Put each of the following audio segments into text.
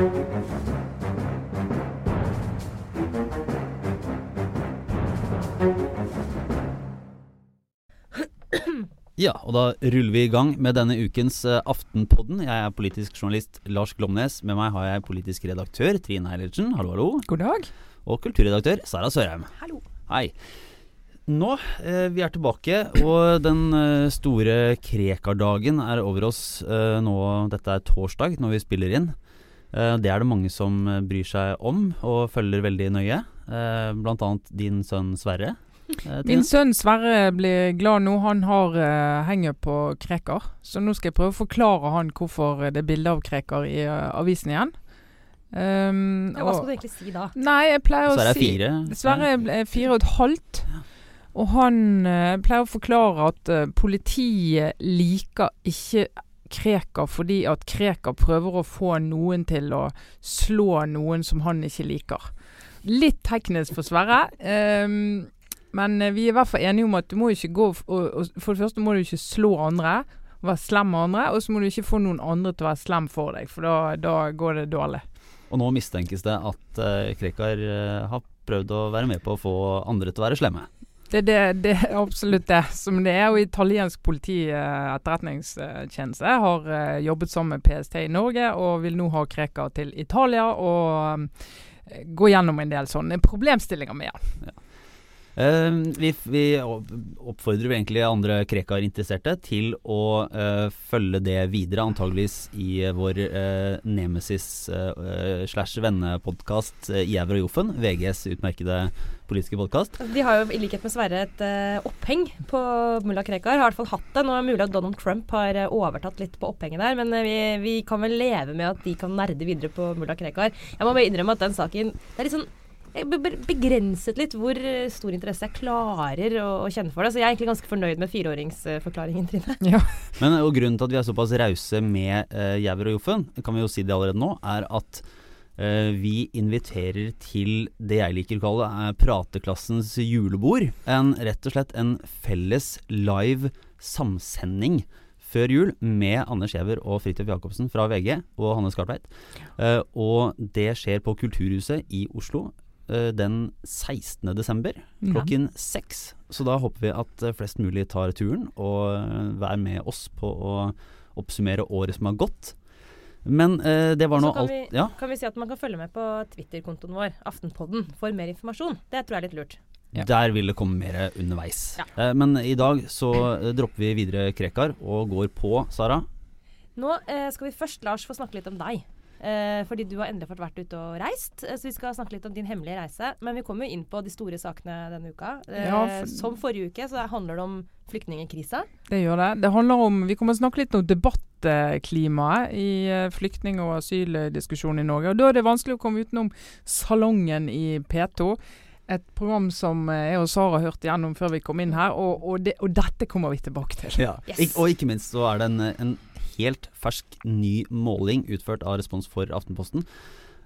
Ja, og da ruller vi i gang med denne ukens uh, Aftenpodden. Jeg er politisk journalist Lars Glomnes. Med meg har jeg politisk redaktør Trine Eilertsen. Hallo, hallo. God dag. Og kulturredaktør Sara Sørheim. Hallo. Hei. Nå, eh, vi er tilbake, og den eh, store Krekar-dagen er over oss eh, nå. Dette er torsdag når vi spiller inn. Eh, det er det mange som eh, bryr seg om og følger veldig nøye. Eh, blant annet din sønn Sverre. Min sønn Sverre blir glad nå. Han har uh, henger på Krekar. Så nå skal jeg prøve å forklare han hvorfor det er bilde av Krekar i avisen igjen. Um, Ja, hva skal du egentlig si da? Nei, jeg pleier Sverre å er si fire. Sverre er fire og et halvt. Og han uh, pleier å forklare at uh, politiet liker ikke Krekar fordi at Krekar prøver å få noen til å slå noen som han ikke liker. Litt teknisk for Sverre. Um, men eh, vi er i hvert fall enige om at du må ikke gå og, og, For det første må du ikke slå andre, være slem med andre. Og så må du ikke få noen andre til å være slem for deg, for da, da går det dårlig. Og nå mistenkes det at uh, Krekar uh, har prøvd å være med på å få andre til å være slemme. Det, det, det er absolutt det som det er. Og italiensk politi, eh, etterretningstjeneste, har eh, jobbet sammen med PST i Norge og vil nå ha Krekar til Italia og eh, gå gjennom en del sånne problemstillinger med han. Eh, vi, vi opp- oppfordrer egentlig andre Krekar-interesserte til å eh, følge det videre, antageligvis i vår uh, nemesis slash vennepodkast uh, Jæver og Joffen, VGs utmerkede politiske podkast. De har jo i likhet med Sverre et uh, oppheng på mulla Krekar. Har i hvert fall hatt det. Nå er det mulig at Donald Trump har eh, overtatt litt på opphenget der, men eh, vi, vi kan vel leve med at de kan nerde videre på mulla Krekar. Jeg må bare innrømme at den saken Det er litt sånn begrenset litt hvor stor interesse jeg klarer å, å kjenne for det. Så jeg er egentlig ganske fornøyd med fireåringsforklaringen, Trine. Men og grunnen til at vi er såpass rause med uh, Jæver og Joffen, kan vi jo si det allerede nå, er at vi inviterer til det jeg liker å kalle eh, prateklassens julebord. En, rett og slett en felles live samsending før jul med Anders Giæver og Fridtjof Jacobsen fra VG og Hanne Skartveit. Eh, og det skjer på Kulturhuset i Oslo eh, den 16. desember klokken seks. Så da håper vi at eh, flest mulig tar turen og vær med oss på å oppsummere året som har gått. Men eh, det var nå alt vi, Ja. kan vi si at man kan følge med på Twitter-kontoen vår, Aftenpodden, for mer informasjon. Det tror jeg er litt lurt. Ja. Der vil det komme mer underveis. Ja. Eh, men i dag så eh, dropper vi videre Krekar og går på, Sara. Nå eh, skal vi først, Lars, få snakke litt om deg. Eh, fordi du har endelig fått vært ute og reist. Eh, så vi skal snakke litt om din hemmelige reise. Men vi kommer jo inn på de store sakene denne uka. Eh, Ja, for- Som forrige uke, så handler det om flyktningkrisa. Det gjør det. Det handler om Vi kommer til å snakke litt om debattklimaet i eh, flyktning- og asyldiskusjonen i Norge. Og Da er det vanskelig å komme utenom Salongen i P2. Et program som eh, jeg og Sara hørte gjennom før vi kom inn her, og, og, det, og dette kommer vi tilbake til. Yes. Ik og ikke minst så er det en, en helt fersk ny måling utført av Respons for Aftenposten.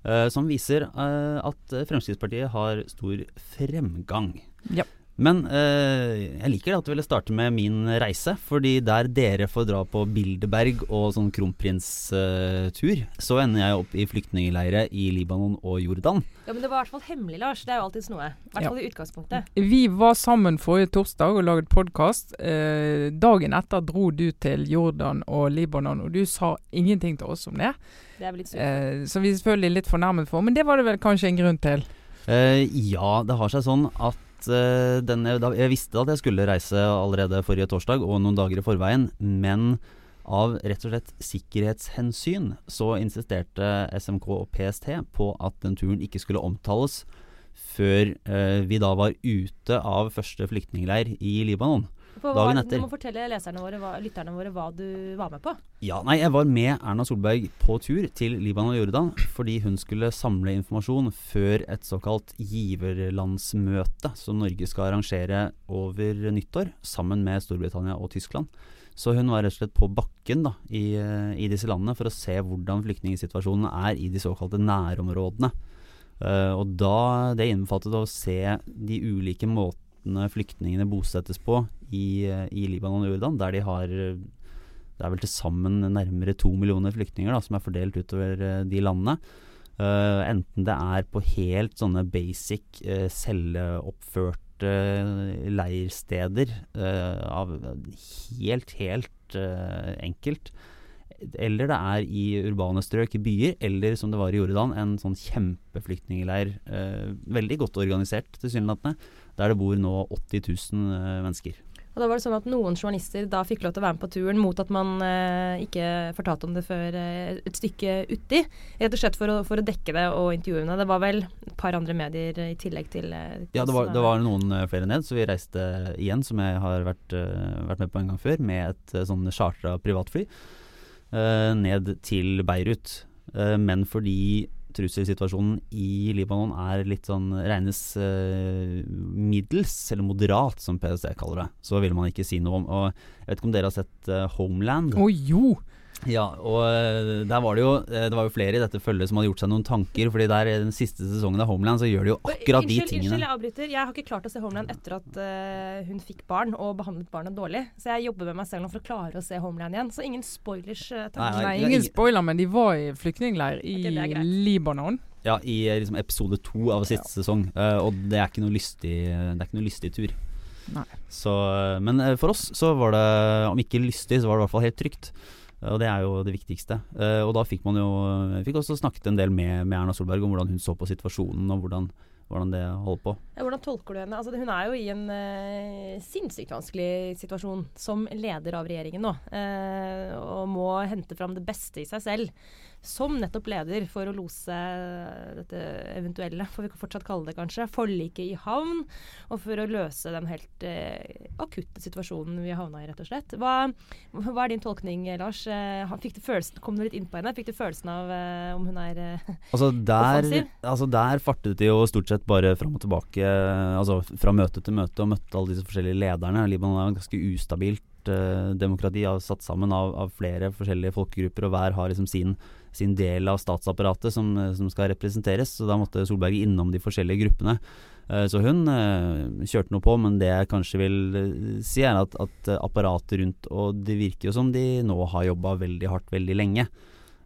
Uh, som viser uh, at Fremskrittspartiet har stor fremgang. Ja. Men eh, jeg liker det at du ville starte med min reise, fordi der dere får dra på Bilderberg og sånn kronprinstur, så ender jeg opp i flyktningleire i Libanon og Jordan. Ja, Men det var i hvert fall hemmelig, Lars. Det er jo alltids noe. I hvert Ja. i utgangspunktet. Vi var sammen forrige torsdag og laget podkast. Eh, dagen etter dro du til Jordan og Libanon, og du sa ingenting til oss om det. Det er vel litt sykt. Eh, som vi selvfølgelig er litt fornærmet for, men det var det vel kanskje en grunn til. Eh, ja, det har seg sånn at eh, denne, da, Jeg visste at jeg skulle reise allerede forrige torsdag og noen dager i forveien, men av rett og slett sikkerhetshensyn så insisterte SMK og PST på at den turen ikke skulle omtales før eh, vi da var ute av første flyktningleir i Libanon. For hva, dagen etter. Du må fortelle våre, hva, lytterne våre hva du var med på. Ja, nei, jeg var med Erna Solberg på tur til Libanon og Jordan fordi hun skulle samle informasjon før et såkalt giverlandsmøte som Norge skal arrangere over nyttår sammen med Storbritannia og Tyskland. Så hun var rett og slett på bakken da, i, i disse landene for å se hvordan flyktningsituasjonen er i de såkalte nærområdene. Uh, og da det innbefattet å se de ulike måtene flyktningene bosettes på i, eh, i Libanon og Jordan, der de har eh, det er vel til sammen nærmere to millioner flyktninger da, som er fordelt utover uh, de landene. Uh, enten det er på helt sånne basic, uh, selvoppførte leirsteder av helt, helt enkelt. Eller det er i urbane strøk, i byer, eller som det var i Jordan, en sånn kjempeflyktningleir. veldig godt organisert, tilsynelatende. Der det bor nå 80 000 mennesker. Og da var det sånn at Noen journalister da fikk lov til å være med på turen mot at man eh, ikke fortalte om det før eh, et stykke uti. Rett og slett for å, for å dekke det og intervjuene. Det var vel et par andre medier i tillegg til eh, Ja, det var, det var, noen eh, flere ned, så vi reiste igjen, som jeg har vært, vært med på en gang før, med et sånn chartra privatfly ned til Beirut. men fordi trusselsituasjonen i Libanon er litt sånn regnes uh, middels, eller moderat, som PST kaller det. Så vil man ikke si noe om. Og jeg vet ikke om dere har sett uh, Homeland? Å oh, jo! Ja, og eh, der var det jo Det var jo flere i dette følget som hadde gjort seg noen tanker. Fordi der i den siste sesongen av Homeland så gjør de jo akkurat innskyld, de tingene. Unnskyld, jeg avbryter. Jeg har ikke klart å se Homeland etter at uh, hun fikk barn og behandlet barnet dårlig. Så jeg jobber med meg selv nå for å klare å se Homeland igjen. Så ingen spoilers. Uh, nei, nei, nei, ingen spoiler, men de var i flyktningleir i okay, Libanon. Ja, i liksom, episode to av siste ja. sesong. Uh, og det er ikke noe lystig, det er ikke noe lystig tur. Nei. Så, men for oss så var det, om ikke lystig, så var det i hvert fall helt trygt. Og det er jo det viktigste. Uh, og da fikk man jo fikk også snakket en del med, med, Erna Solberg om hvordan hun så på situasjonen, og hvordan, hvordan det holder på. Ja, hvordan tolker du henne? Altså, hun er jo i en uh, sinnssykt vanskelig situasjon som leder av regjeringen nå. Uh, og må hente fram det beste i seg selv som nettopp leder for å lose dette eventuelle, får vi fortsatt kalle det kanskje, forliket i havn. Og for å løse den helt eh, akutte situasjonen vi havna i, rett og slett. Hva, hva er din tolkning, Lars? Eh, fikk du følelsen, kom du litt inn på henne? Fikk du følelsen av eh, om hun er eh, altså der? Altså der fartet de jo stort sett bare fram og tilbake, altså fra møte til møte, og møtte alle disse forskjellige lederne. Libanon er ganske ustabilt eh, demokrati, satt sammen av, av, flere forskjellige folkegrupper, og hver har liksom sin sin del av statsapparatet som, som, skal representeres. Så da måtte Solberg innom de forskjellige gruppene. Eh, så hun eh, kjørte noe på, men det jeg kanskje vil uh, si er at, at apparatet rundt Og det virker jo som de nå har jobba veldig hardt veldig lenge.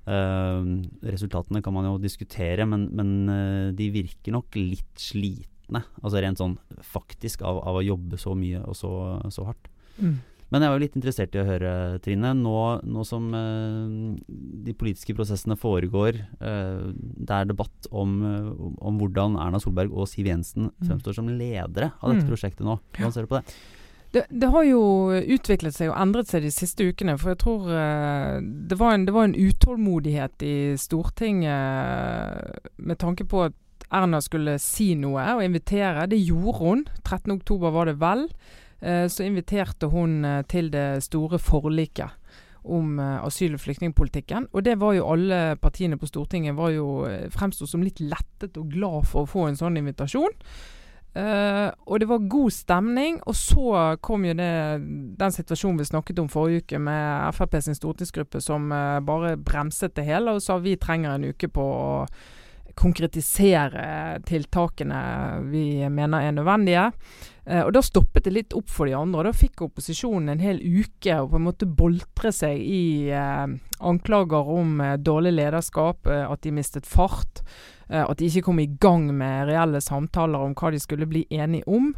Resultatene kan man jo diskutere, men, men de virker nok litt slitne. Altså rent sånn faktisk av, av å jobbe så mye og så, så hardt. Mm. Men jeg var jo litt interessert i å høre, Trine. Nå, nå som eh, de politiske prosessene foregår, eh, det er debatt om, om, hvordan Erna Solberg og Siv Jensen mm. fremstår som ledere av dette mm. prosjektet nå. Hvordan ser du på det? Det, det, har jo utviklet seg og endret seg de siste ukene. For jeg tror uh, det, var en, det, var en, utålmodighet i Stortinget med tanke på at Erna skulle si noe og invitere. Det gjorde hun. 13.10 var det vel. Eh, så inviterte hun eh, til det store forliket om eh, asyl- og flyktningpolitikken. Og det var jo alle partiene på Stortinget var jo fremsto som litt lettet og glad for å få en sånn invitasjon. Uh, og det var god stemning. Og så kom jo det, den situasjonen vi snakket om forrige uke med Frp sin stortingsgruppe som uh, bare bremset det hele og sa vi trenger en uke på å konkretisere tiltakene vi mener er nødvendige. Uh, og Da stoppet det litt opp for de andre. og Da fikk opposisjonen en hel uke å på en måte boltre seg i anklager om dårlig lederskap, at de mistet fart, at de ikke kom i gang med reelle samtaler om hva de skulle bli enige om.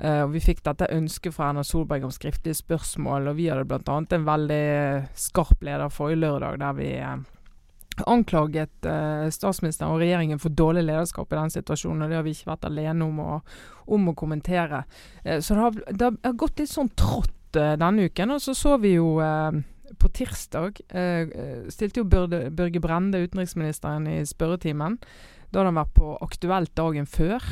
Eh, og Vi fikk dette ønsket fra Erna Solberg om skriftlige spørsmål, og vi hadde bl.a. en veldig skarp leder forrige lørdag der vi anklaget eh, statsministeren og regjeringen for dårlig lederskap i den situasjonen. og Det har vi ikke vært alene om å, om å kommentere. Eh, så det har, det har, gått litt sånn trått eh, denne uken. Og så så vi jo eh, på tirsdag eh, stilte jo Børge, Børge Brende, utenriksministeren, i spørretimen. Da hadde han vært på Aktuelt dagen før.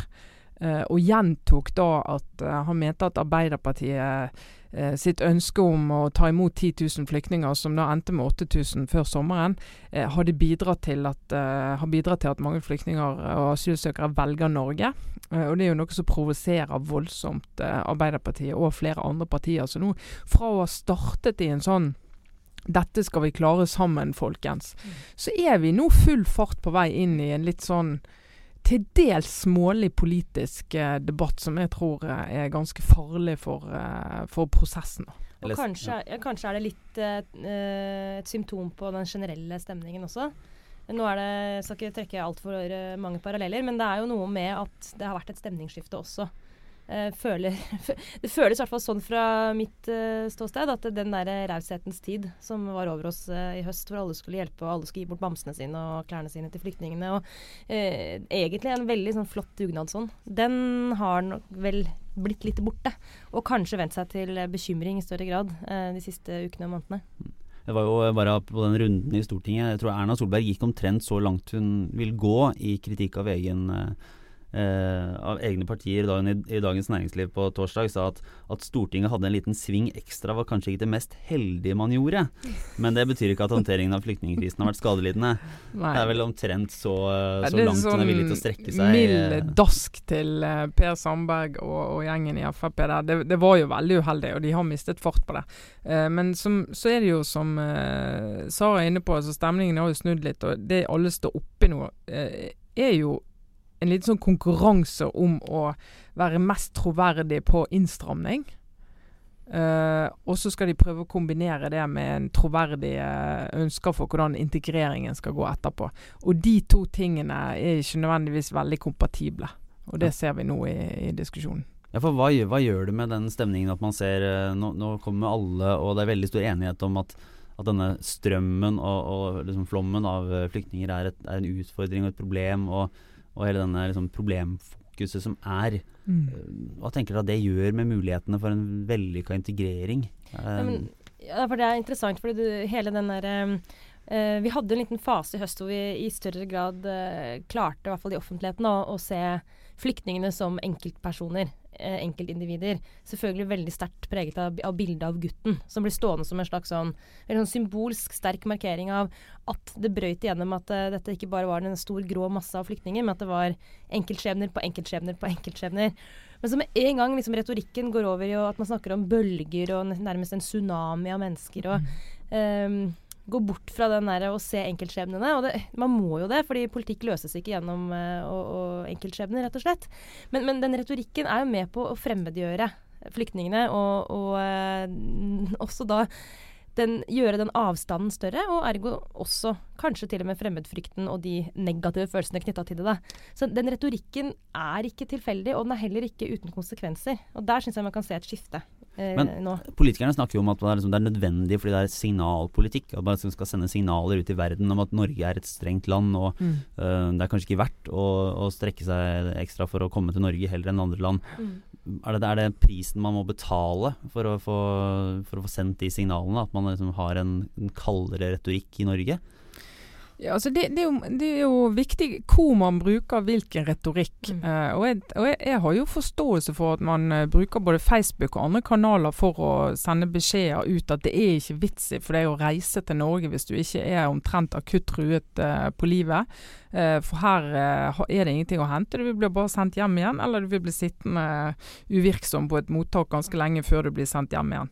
Eh, og gjentok da at han mente at Arbeiderpartiet eh, sitt ønske om å ta imot 10 000 flyktninger, som da endte med 8000 før sommeren, eh, hadde bidratt til at, eh, har bidratt til at mange flyktninger og asylsøkere velger Norge. Eh, og Det er jo noe som provoserer voldsomt eh, Arbeiderpartiet og flere andre partier. Så nå, fra å ha startet i en sånn dette skal vi klare sammen, folkens. Mm. Så er vi nå full fart på vei inn i en litt sånn til dels smålig politisk eh, debatt som jeg tror eh, er ganske farlig for, eh, for prosessen. Og kanskje, ja. kanskje, er det litt eh, et symptom på den generelle stemningen også. Nå er det, jeg skal ikke trekke altfor mange paralleller, men det er jo noe med at det har vært et stemningsskifte også. Uh, føler, det føles i hvert fall sånn fra mitt uh, ståsted at den der raushetens tid som var over oss i høst, hvor alle skulle hjelpe og alle skulle gi bort bamsene sine og klærne sine til flyktningene, og egentlig en veldig sånn flott dugnadsånd, den har nok vel blitt litt borte. Og kanskje vent seg til bekymring i større grad de siste ukene og månedene. Det var jo bare på den runden i Stortinget. Jeg tror Erna Solberg gikk omtrent så langt hun vil gå i kritikk av egen eh, eh, av egne partier dagen i, i, Dagens Næringsliv på torsdag sa at, at, Stortinget hadde en liten sving ekstra, var kanskje ikke det mest heldige man gjorde. Men det betyr ikke at håndteringen av flyktningkrisen har vært skadelidende. Nei. Det er vel omtrent så, så langt sånn hun er villig til å strekke seg. Mild dask til uh, Per Sandberg og, og, gjengen i Frp der. Det, det, var jo veldig uheldig, og de har mistet fart på det. Uh, men som, så er det jo som Sara er inne på, altså stemningen har jo snudd litt, og det alle står oppi nå, er jo en liten sånn konkurranse om å være mest troverdig på innstramning. Uh, og så skal de prøve å kombinere det med en troverdig uh, ønsker for hvordan integreringen skal gå etterpå. Og de to tingene er ikke nødvendigvis veldig kompatible. Og det ser vi nå i, i diskusjonen. Ja, for hva, hva, gjør det med den stemningen at man ser uh, nå, nå, kommer alle, og det er veldig stor enighet om at, at denne strømmen og, og liksom flommen av flyktninger er, et, er, en utfordring og et problem. og og hele denne liksom, problemfokuset som er. Mm. Eh, hva tenker du at det gjør med mulighetene for en vellykka integrering? Ja, men, ja, for Det er interessant, fordi du, hele den der uh, Vi hadde en liten fase i høst hvor vi i større grad uh, klarte, i hvert fall i offentligheten, å, å se flyktningene som enkeltpersoner. Eh, enkeltindivider. Selvfølgelig veldig sterkt preget av, av bildet av gutten, som blir stående som en slags sånn, en sånn symbolsk sterk markering av at det brøyt igjennom at uh, dette ikke bare var en stor grå masse av flyktninger, men at det var enkeltskjebner på enkeltskjebner på enkeltskjebner. Men så med en gang liksom, retorikken går over i at man snakker om bølger og nærmest en tsunami av mennesker og um, gå bort fra den der å se enkeltskjebnene. Og det, man må jo det, fordi politikk løses ikke gjennom uh, enkeltskjebner, rett og slett. Men, men, den retorikken er jo med på å fremmedgjøre flyktningene, og, og uh, også da den, gjøre den avstanden større, og ergo også kanskje til og med fremmedfrykten og de negative følelsene knytta til det. Da. Så den retorikken er ikke tilfeldig, og den er heller ikke uten konsekvenser. Og der syns jeg man kan se et skifte eh, Men nå. politikerne snakker jo om at det er, liksom, det er, nødvendig fordi det er signalpolitikk. At man skal sende signaler ut i verden om at Norge er et strengt land. Og mm. uh, det er kanskje ikke verdt å, å, strekke seg ekstra for å komme til Norge heller enn andre land. Mm. Er, det, er, det, prisen man må betale for å få, for å få sendt de signalene? At man liksom har en, en kaldere retorikk i Norge? Ja, altså det, det, er jo, det, er jo, viktig hvor man bruker hvilken retorikk. Mm. Uh, og, jeg, og jeg, jeg, har jo forståelse for at man uh, bruker både Facebook og andre kanaler for å sende beskjeder ut at det er ikke vits i for deg å reise til Norge hvis du ikke er omtrent akutt truet uh, på livet. for her er det ingenting å hente. Du blir bare sendt hjem igjen, eller du vil bli sittende uvirksom på et mottak ganske lenge før du blir sendt hjem igjen.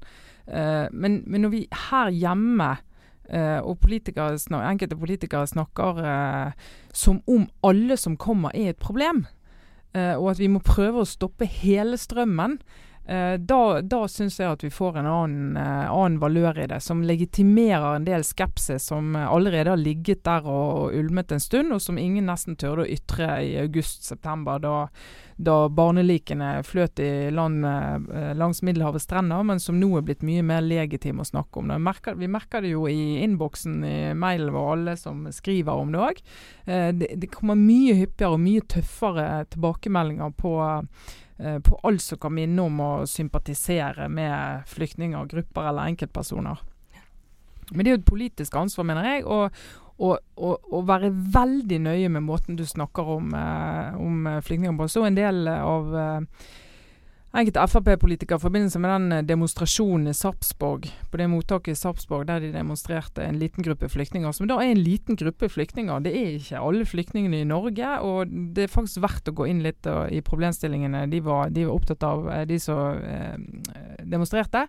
men, men når vi her hjemme Uh, og politikere, enkelte politikere snakker uh, som om alle som kommer er et problem. Uh, og at vi må prøve å stoppe hele strømmen. Da da syns jeg at vi får en annen, annen, valør i det, som legitimerer en del skepsis som allerede har ligget der og, ulmet en stund, og som ingen nesten tørde å ytre i august-september. da da barnelikene fløt i land eh, langs Middelhavets strender, men som nå er blitt mye mer legitime å snakke om. Merker, vi merker det jo i innboksen i mailen vår, alle som skriver om det òg. Eh, det, det, kommer mye hyppigere og mye tøffere tilbakemeldinger på eh, på alt som kan minne om å sympatisere med flyktninger, grupper eller enkeltpersoner. Men det er jo et politisk ansvar, mener jeg. Og, være veldig nøye med måten du snakker om, eh, om eh, flyktninger på. Så en del av eh, enkelte Frp-politikere i forbindelse med den eh, demonstrasjonen i Sarpsborg, på det mottaket i Sarpsborg der de demonstrerte en liten gruppe flyktninger. Som da er en liten gruppe flyktninger. Det er ikke alle flyktningene i Norge. Og det er faktisk verdt å gå inn litt uh, i problemstillingene de var, de var opptatt av, de som eh, demonstrerte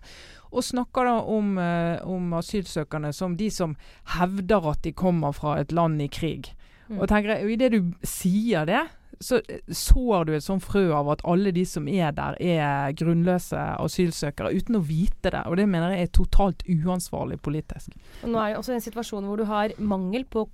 og snakker da om, eh, om, asylsøkerne som de som hevder at de kommer fra et land i krig. Mm. Og tenker jeg, Idet du sier det, så eh, sår du et sånt frø av at alle de som er der, er grunnløse asylsøkere, uten å vite det. Og det mener jeg er totalt uansvarlig politisk. Og nå er det også en situasjon hvor du har mangel på,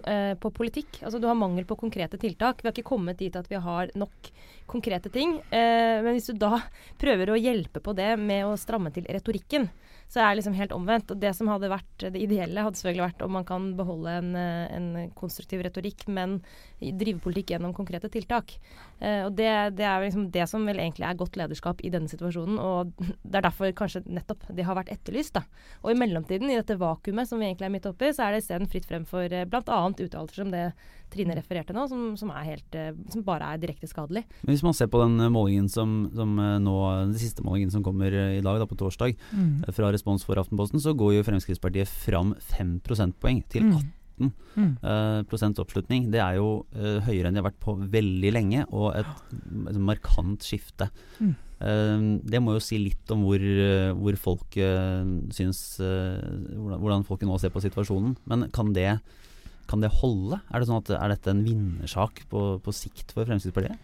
eh, på, politikk. Altså du har mangel på konkrete tiltak. Vi har ikke kommet dit at vi har nok konkrete ting. Eh, men hvis du da prøver å hjelpe på det med å stramme til retorikken, så er det liksom helt omvendt. Og det som hadde vært det ideelle, hadde selvfølgelig vært om man kan beholde en, eh, en konstruktiv retorikk, men drive politikk gjennom konkrete tiltak. Eh, og det, det, er liksom det som vel egentlig er godt lederskap i denne situasjonen, og det er derfor kanskje nettopp det har vært etterlyst. da. Og i mellomtiden, i dette vakuumet som vi egentlig er midt oppi, så er det isteden fritt frem for eh, bl.a. uttalelser som det Trine refererte nå, som, som, helt, eh, som, bare er direkte skadelig. Men Hvis man ser på den eh, målingen som, som eh, nå, den siste målingen som kommer i dag, da, på torsdag, mm. fra Respons for Aftenposten, så går jo Fremskrittspartiet fram 5 prosentpoeng til 18 mm. mm. uh, prosents oppslutning. Det er jo uh, høyere enn de har vært på veldig lenge, og et, et markant skifte. Mm. Uh, det må jo si litt om hvor, hvor folk syns hvordan, hvordan folket nå ser på situasjonen. Men kan det kan det holde? Er, det sånn at, er dette en vinnersak på, på sikt for Fremskrittspartiet?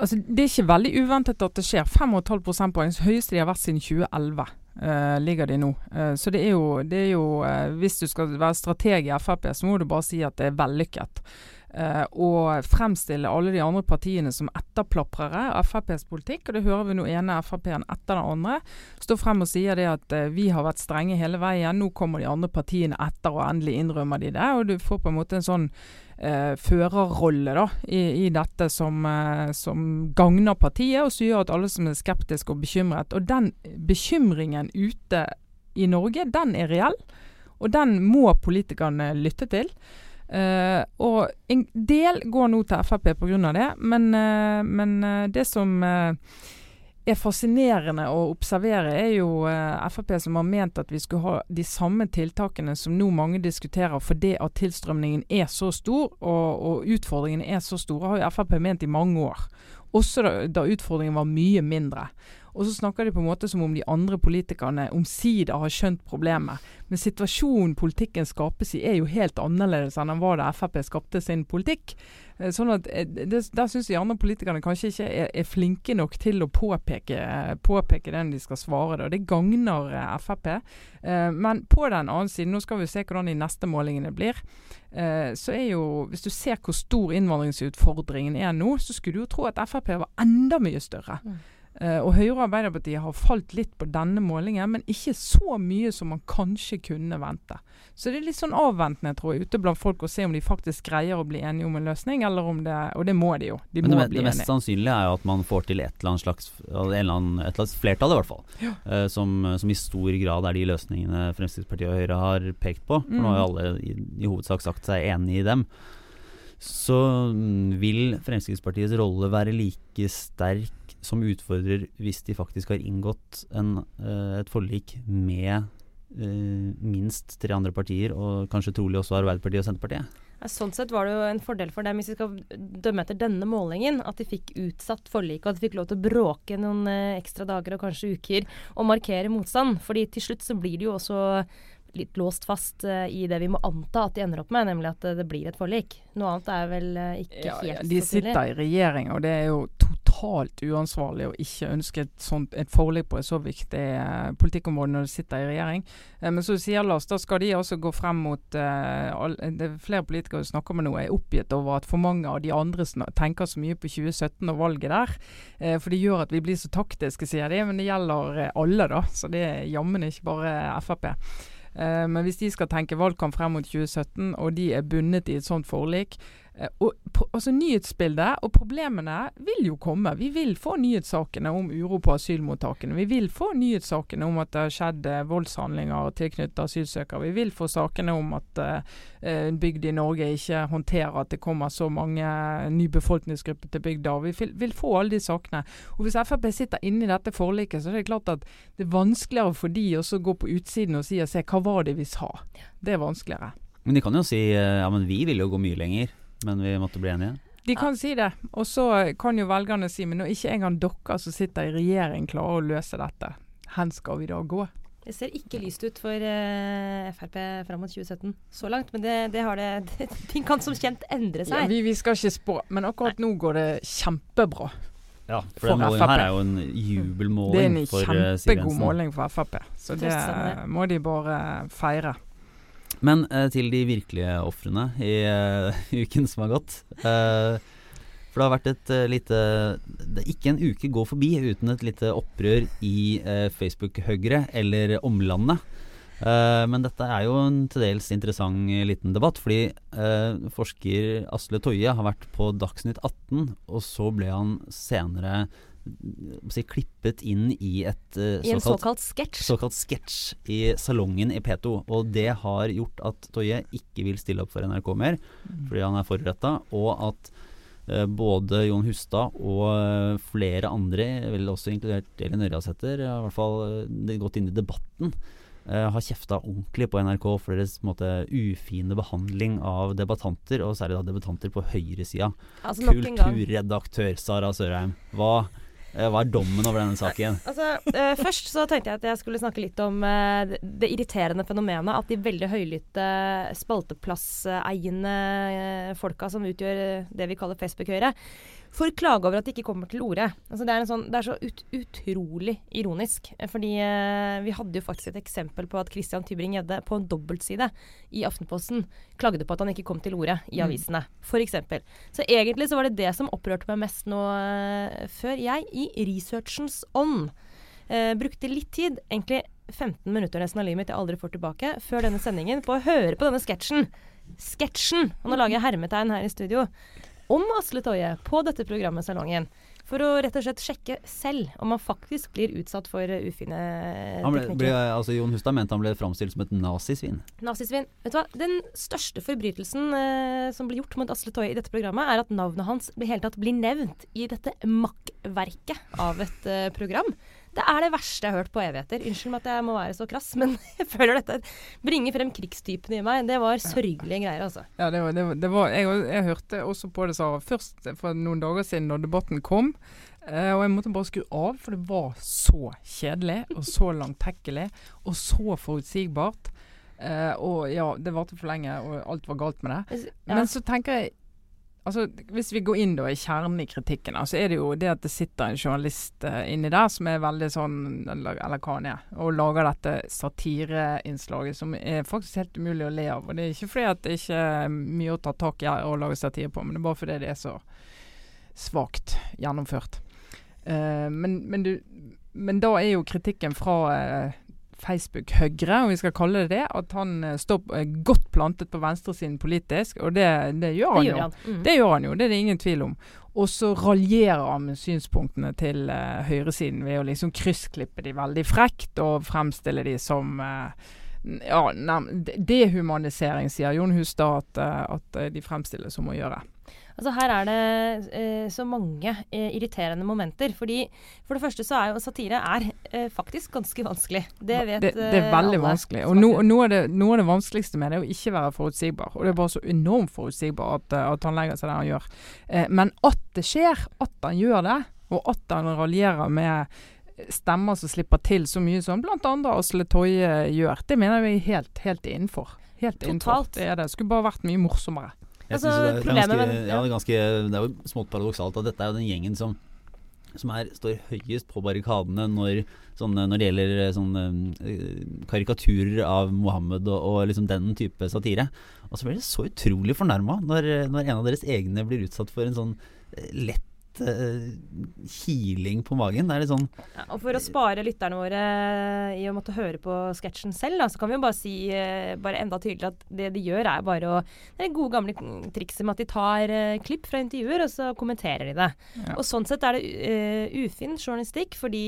Altså, det er ikke veldig uventet at det skjer. 5,5 prosentpoeng, høyeste de har vært siden 2011. Uh, ligger de nå. Uh, så det er jo, det er jo uh, Hvis du skal være strateg i Frp, så må du bare si at det er vellykket. Og fremstille alle de andre partiene som etterplaprere av FrPs politikk. Og det hører vi nå ene Frp-en etter den andre. Står frem og sier det at vi har vært strenge hele veien. Nå kommer de andre partiene etter, og endelig innrømmer de det. Og du får på en måte en sånn uh, førerrolle da, i, i, dette som, som gagner partiet, og som gjør at alle som er skeptiske og bekymret Og den bekymringen ute i Norge, den er reell. Og den må politikerne lytte til. Uh, og en del går nå til Frp pga. det, men, uh, men uh, det som er fascinerende å observere, er jo Frp som har ment at vi skulle ha de samme tiltakene som nå mange diskuterer fordi at tilstrømningen er så stor og, og utfordringene er så store, har jo Frp ment i mange år. Også da, da utfordringen var mye mindre. Og så snakker de på en måte som om de andre politikerne omsider har skjønt problemet. Men situasjonen politikken skapes i er jo helt annerledes enn var da Frp skapte sin politikk. Eh, sånn at eh, det, Der syns de andre politikerne kanskje ikke er, er flinke nok til å påpeke, påpeke den de skal svare. Da. Det gagner eh, Frp. Men på den annen side, nå skal vi se hvordan de neste målingene blir. Så er jo, Hvis du ser hvor stor innvandringsutfordringen er nå, så skulle du jo tro at Frp var enda mye større. Mm. Uh, og Høyre og Arbeiderpartiet har falt litt på denne målingen, men ikke så mye som man kanskje kunne vente. Så det er litt sånn avventende tror jeg, ute blant folk å se om de faktisk greier å bli enige om en løsning, eller om det Og det må de jo. De men det, det mest sannsynlige er jo at man får til et eller annet slags eller annen, et eller annet flertall, i hvert fall. Ja. Uh, som, som, i stor grad er de løsningene Fremskrittspartiet og Høyre har pekt på. For mm. nå har jo alle i, i hovedsak sagt seg enig i dem så mm, vil Fremskrittspartiets rolle være like sterk som utfordrer hvis de faktisk har inngått en, uh, et forlik med uh, minst tre andre partier, og kanskje trolig også Arbeiderpartiet og Senterpartiet? Sånn sett var det jo en fordel for dem, hvis vi skal dømme etter denne målingen, at de fikk utsatt forliket, og at de fikk lov til å bråke noen uh, ekstra dager og kanskje uker og markere motstand. Fordi til slutt så blir det jo også litt låst fast uh, i det vi må anta at de ender opp med, nemlig at uh, det blir et forlik. Noe annet er vel uh, ikke ja, helt ja, De sitter i regjering, og det er jo totalt uansvarlig å ikke ønske et, sånt, et forlik på et så viktig politikkområde når de sitter i regjering. men så sier Lars, da skal de også gå frem mot det er Flere politikere du snakker med nå, er oppgitt over at for mange av de andre tenker så mye på 2017 og valget der. for det gjør at vi blir så taktiske, sier de. Men det gjelder alle, da. Så det er jammen ikke bare Frp. Uh, men hvis de skal tenke valgkamp frem mot 2017, og de er bundet i et sånt forlik, Eh, og, altså Nyhetsbildet og problemene vil jo komme. Vi vil få nyhetssakene om uro på asylmottakene. Vi vil få nyhetssakene om at det har skjedd eh, voldshandlinger tilknyttet asylsøkere. Vi vil få sakene om at uh, en bygd i Norge ikke håndterer at det kommer så mange ny befolkningsgrupper til bygda. Vi vil, vil, få alle de sakene. Og Hvis Frp sitter inne i dette forliket, så er det klart at det er vanskeligere for de å gå på utsiden og si og se hva var det vi sa. Det er vanskeligere. Men de kan jo si ja, men vi vil jo gå mye lenger men vi måtte bli enige? De kan si det. Og så kan jo velgerne si men når ikke engang dere som sitter i regjering klarer å løse dette, hen skal vi da gå? Det ser ikke lyst ut for uh, Frp fram mot 2017 så langt, men det, det har det, det, Ting kan som kjent endre seg. Ja, vi, vi, skal ikke spå, men akkurat Nei. nå går det kjempebra. Ja, for, for den her er jo en jubelmåling for Siv Jensen. Det er en kjempegod måling for Frp, så det må de bare feire. Men uh, til de virkelige ofrene i uh, uken som har gått. Uh, for det har vært et uh, lite det, Ikke en uke går forbi uten et lite opprør i uh, Facebook-Høyre eller omlandet. Uh, men dette er jo en til dels interessant liten debatt, fordi forsker Asle Toje har vært på Dagsnytt 18, og så ble han senere si, klippet inn i et I en såkalt sketsj? Såkalt sketsj i salongen i P2. Og det har gjort at Toje ikke vil stille opp for NRK mer, mm. fordi han er foruretta, og at uh, både Jon Hustad og uh, flere andre, vel også inkludert Elin Ørjasæter, har i hvert fall eh, gått inn i debatten. har kjefta ordentlig på NRK for deres måte, ufine behandling av debattanter, og særlig da debattanter på høyresida. Altså, Kulturredaktør Sara Sørheim, hva Eh, hva er dommen over denne saken? Altså, uh, først så tenkte jeg at jeg skulle snakke litt om uh, det, irriterende fenomenet at de veldig høylytte spalteplasseiende folka som utgjør det vi kaller Facebook-Høyre, får klage over at de ikke kommer til orde. Altså det, er sånn, det, er så ut, utrolig ironisk. Fordi eh, vi hadde jo faktisk et eksempel på at Christian Tybring-Gjedde på en dobbeltside i Aftenposten klagde på at han ikke kom til orde i mm. avisene, mm. f.eks. Så egentlig så var det det som opprørte meg mest nå eh, før jeg, i researchens ånd, eh, brukte litt tid, egentlig 15 minutter nesten av livet mitt jeg aldri får tilbake, før denne sendingen, på å høre på denne sketsjen. Sketsjen! Og nå lager jeg hermetegn her i studio om Asle Toje på dette programmet Salongen. For å rett og slett sjekke selv om han faktisk blir utsatt for ufine han ble. Ble, altså Jon Hustad mente han ble framstilt som et nazisvin. Nazisvin. Vet du hva? Den største forbrytelsen eh, som blir gjort mot Asle Toje i dette programmet, er at navnet hans i hele tatt blir nevnt i dette makkverket av et eh, program. Det er det verste jeg har hørt på evigheter. Unnskyld meg at jeg må være så krass, men jeg føler dette bringer frem krigstypen i meg. Det var sørgelige greier, altså. Ja, det var, det var, det var jeg, jeg, hørte også på det Sara, først for noen dager siden da debatten kom. Uh, og jeg måtte bare skru av, for det var så kjedelig og så langtekkelig og så forutsigbart. Uh, og ja, det varte for lenge, og alt var galt med det. Ja. Men så tenker jeg Altså, Hvis vi går inn da i kjernen i kritikken, så er det jo det at det sitter en journalist uh, inni der som er veldig sånn, eller, eller hva han er, og lager dette satireinnslaget som er faktisk helt umulig å le av. Og Det er ikke fordi at det ikke er mye å ta tak i å lage satire på, men det er bare fordi det er så svakt gjennomført. Uh, men, men, du, men, da er jo kritikken fra uh, Facebook-Høyre, om vi skal kalle det det. At han eh, står eh, godt plantet på venstresiden politisk, og det, det gjør han det gjør jo. Han. Mm. Det gjør han jo, det er det ingen tvil om. Og så raljerer han med synspunktene til uh, høyresiden ved å liksom kryssklippe de veldig frekt og fremstille de som uh, ja, dehumanisering, sier Jon Hustad at, at de fremstilles som å gjøre. Altså Her er det eh, så mange eh, irriterende momenter. Fordi For det første så er jo satire er eh, faktisk ganske vanskelig. Det vet det, det er veldig alle. vanskelig. Og noe, noe, av det, noe, av det, vanskeligste med det er å ikke være forutsigbar. Og det er bare så enormt forutsigbar at, eh, at han legger seg der han gjør. Eh, men at det skjer, at han gjør det, og at han raljerer med stemmer som slipper til så mye som bl.a. Asle Toje gjør, det mener jeg er helt, helt innenfor. Helt Totalt. innenfor. Det er det. Skulle bare vært mye morsommere. Altså, det, er ganske, med, ja. det, er ganske, det er jo smått paradoksalt at dette er jo den gjengen som som er, står høyest på barrikadene når, sånne, når det gjelder eh, uh, karikaturer av Mohammed og, og, liksom den type satire. Og så blir det så utrolig fornærma når, når, en av deres egne blir utsatt for en sånn lett kiling på magen. Det er litt sånn ja, Og for å spare lytterne våre i å måtte høre på sketsjen selv, da, så kan vi jo bare si uh, bare enda tydeligere at det de gjør, er bare å Det er gode gamle trikset med at de tar uh, klipp fra intervjuer, og så kommenterer de det. Ja. Og sånn sett er det ufin journalistikk, fordi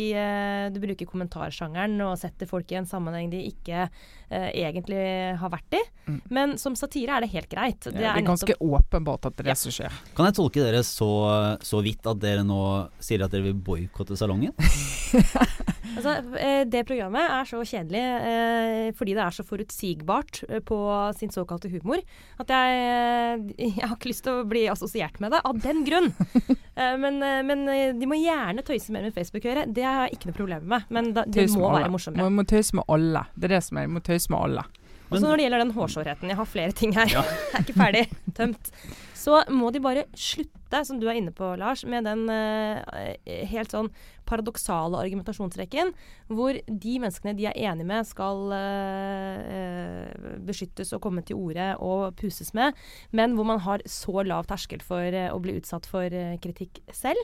du bruker kommentarsjangeren og setter folk i en sammenheng de ikke egentlig har vært i. Mm. Men som satire er det helt greit. Det, ja, det er, ganske åpenbart at det er det som skjer. Kan jeg tolke dere så, så vidt at dere nå sier at dere vil boikotte salongen? Altså, eh, det programmet er så kjedelig eh, fordi det er så forutsigbart eh, på sin såkalte humor at jeg, jeg har ikke lyst til å bli assosiert med det av den grunn. Eh, men, men de må gjerne tøyse mer med Facebook å. Det har jeg ikke noe problem med. Men da, Tøys må med være alle. morsommere. Man må tøyse med alle. Det er det som er. Man må tøyse med alle. Og så når det gjelder den hårsårheten, jeg har flere ting her. jeg er ikke ferdig tømt. Så må de bare slutte, som du er inne på, Lars, med den eh, helt sånn paradoksale argumentasjonsrekken, hvor de menneskene de er enige med, skal eh, eh, beskyttes og komme til orde og puses med, men hvor man har så lav terskel for eh, å bli utsatt for eh, kritikk selv.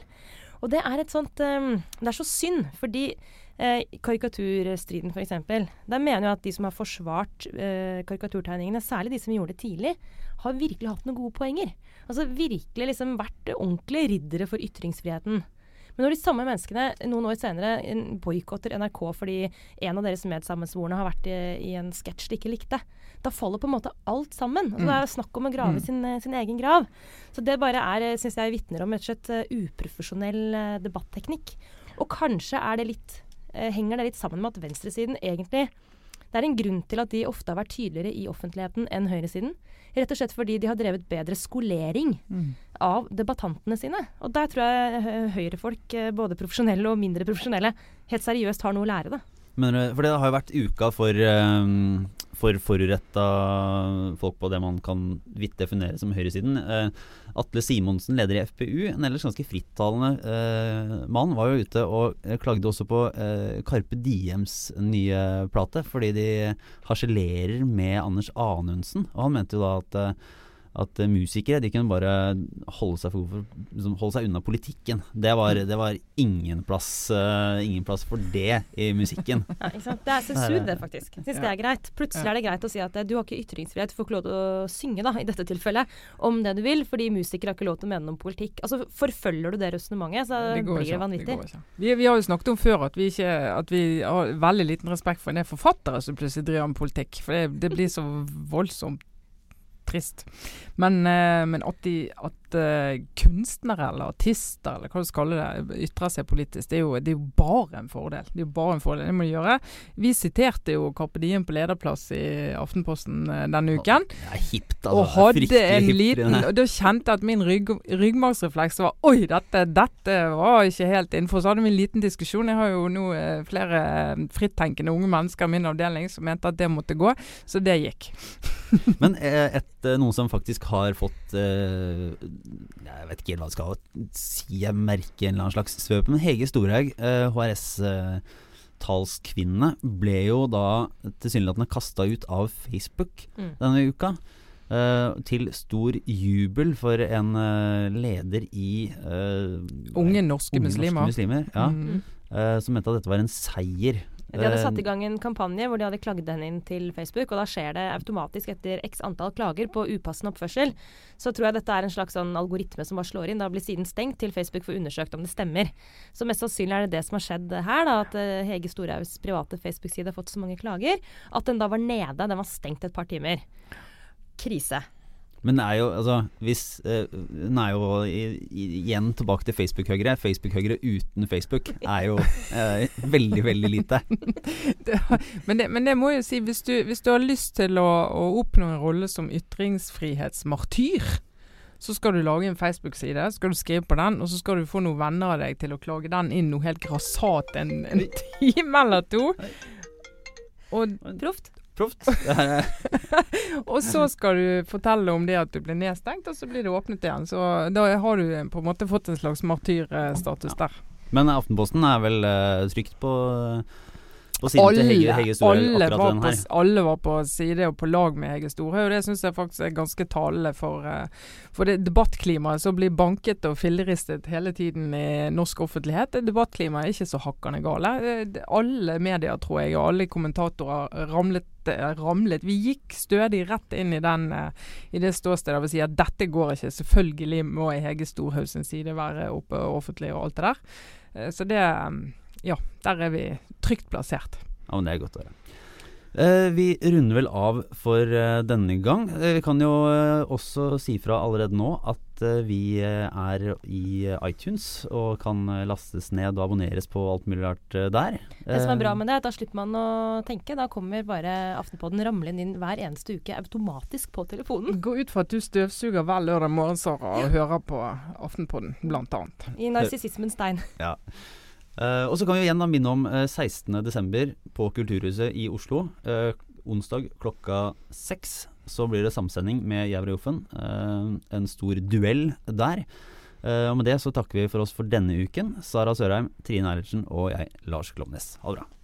Og det er et sånt eh, Det er så synd, fordi eh, karikaturstriden f.eks. Der mener jeg at de som har forsvart eh, karikaturtegningene, særlig de som gjorde det tidlig, har virkelig hatt noen gode poenger. Altså virkelig liksom vært ordentlige riddere for ytringsfriheten. Men når de samme menneskene noen år senere en- boikotter NRK fordi en av deres medsammensvorne har vært i, i en sketsj de ikke likte, da faller på en måte alt sammen. Altså, Det er snakk om å grave sin, eh, sin egen grav. Så det bare er, syns jeg vitner om og slett eh, uprofesjonell eh, debatteknikk. Og kanskje er det litt, eh, henger det litt sammen med at venstresiden egentlig Det er en grunn til at de ofte har vært tydeligere i offentligheten enn høyresiden. Rett og slett fordi de har drevet bedre skolering av debattantene sine. Og der tror jeg høyrefolk, eh, både profesjonelle og mindre profesjonelle, helt seriøst har noe å lære, da. Men, eh, for det har jo vært uka for, um, for foruretta folk på det man kan vidt definere som høyresiden. Uh, Atle Simonsen, leder i FPU, en ellers ganske frittalende uh, mann, var jo ute og klagde også på uh, Carpe Diems nye plate, fordi de harselerer med Anders Anundsen. Og han mente jo da at at eh, musikere de kunne bare holde seg, for, liksom, holde seg unna politikken. Det var, det var ingen, plass, uh, ingen plass for det i musikken. Ja, ikke sant? Det er sensur, det, faktisk. Jeg ja. det er greit. Plutselig Ja. er det greit å si at eh, du har ikke ytringsfrihet, du får ikke lov til å synge, da, i dette tilfellet, om det du vil, fordi musikere har ikke lov til å mene noe om politikk. Altså, Forfølger du det resonnementet, så Det blir ikke. det vanvittig. går ikke. Vi, vi har jo snakket om før at vi, ikke, at vi har veldig liten respekt for en del forfattere som plutselig driver med politikk. For det, det blir så voldsomt trist. Men, eh, men at, de, at eh, kunstnere eller artister eller hva du skal kalle det, ytrer seg politisk, det er, jo, det er jo bare en fordel. Det er jo bare en fordel, det må de gjøre. Vi siterte jo Carpe Diem på lederplass i Aftenposten eh, denne uken. Det er hipt, altså. Og hadde en liten. Og da kjente jeg at min rygg, ryggmargsrefleks var Oi, dette, dette var ikke helt innenfor. Så hadde vi en liten diskusjon. Jeg har jo nå eh, flere frittenkende unge mennesker i min avdeling som mente at det måtte gå, så det gikk. Men et, noen som faktisk har fått eh, Jeg vet ikke helt hva jeg skal si, jeg merker en eller annen slags svøp. Men Hege Storhaug, eh, HRS-talskvinne, ble jo da tilsynelatende kasta ut av Facebook Mm. denne uka. eh, til stor jubel for en eh, leder i eh, Unge norske unge muslimer. norske muslimer ja, Mm. eh, som mente at dette var en seier. De hadde Eh, satt i gang en kampanje hvor de hadde klagd henne inn til Facebook, og da skjer det automatisk etter x antall klager på upassende oppførsel. Så tror jeg dette er en slags sånn algoritme som bare slår inn. Da blir siden stengt til Facebook får undersøkt om det stemmer. Så mest sannsynlig er det det som har skjedd her, da, at eh, Hege Storhaugs private Facebook-side har fått så mange klager at den da var nede. Den var stengt et par timer. Krise. Men det er jo, altså hvis, eh, Hun er jo i, i, igjen tilbake til Facebook-høyre. Facebook-høyre uten Facebook er jo eh, veldig, veldig lite. Det, men, det, men det må jeg jo si, hvis du, hvis du har lyst til å, å oppnå en rolle som ytringsfrihetsmartyr, så skal du lage en Facebook-side, så skal du skrive på den, og så skal du få noen venner av deg til å klage den inn noe helt grassat en, en time eller to. Og, Proft. Proft. Og så skal du fortelle om det at du ble nedstengt, og så blir det åpnet igjen. Så da har du på en måte fått en slags martyrstatus der. Men Aftenposten er vel uh, trygt på, på siden til Hege, Hege Storhaug alle, akkurat var den på, her. alle var på side og på lag med Hege Storhaug. og Det syns jeg faktisk er ganske talende for, eh, for det debattklimaet som blir banket og filleristet hele tiden i norsk offentlighet. Debattklimaet er ikke så hakkende gale. Eh, Alle medier, tror jeg, og alle kommentatorer ramlet, eh, ramlet. Vi gikk stødig rett inn i, den, i det ståstedet og si at dette går ikke. Selvfølgelig må Hege Storhaug sin side være oppe offentlig og alt det der. Så det Ja, der er vi trygt plassert. Ja, men det er godt å høre. Eh, vi runder vel av for eh, denne gang. Eh, vi kan jo eh, også si fra allerede nå at eh, vi eh, er i iTunes og kan eh, lastes ned og abonneres på alt mulig rart eh, der. Det som er bra med det, er at da slipper man å tenke. Da kommer bare Aftenpodden ramlende inn hver eneste uke automatisk på telefonen. Gå ut fra at du støvsuger hver lørdag morgen, Sara, og hører på Aftenpodden, blant annet. I narsissismens tegn. Ja. Eh, og så kan vi igjen da minne om uh, 16.12. på Kulturhuset i Oslo. Eh, onsdag klokka seks så blir det samsending med Jævr Joffen. Eh, en stor duell der. Eh, og med det så takker vi for oss for denne uken. Sara Sørheim, Trine Eilertsen og jeg, Lars Glomnes. Ha det bra.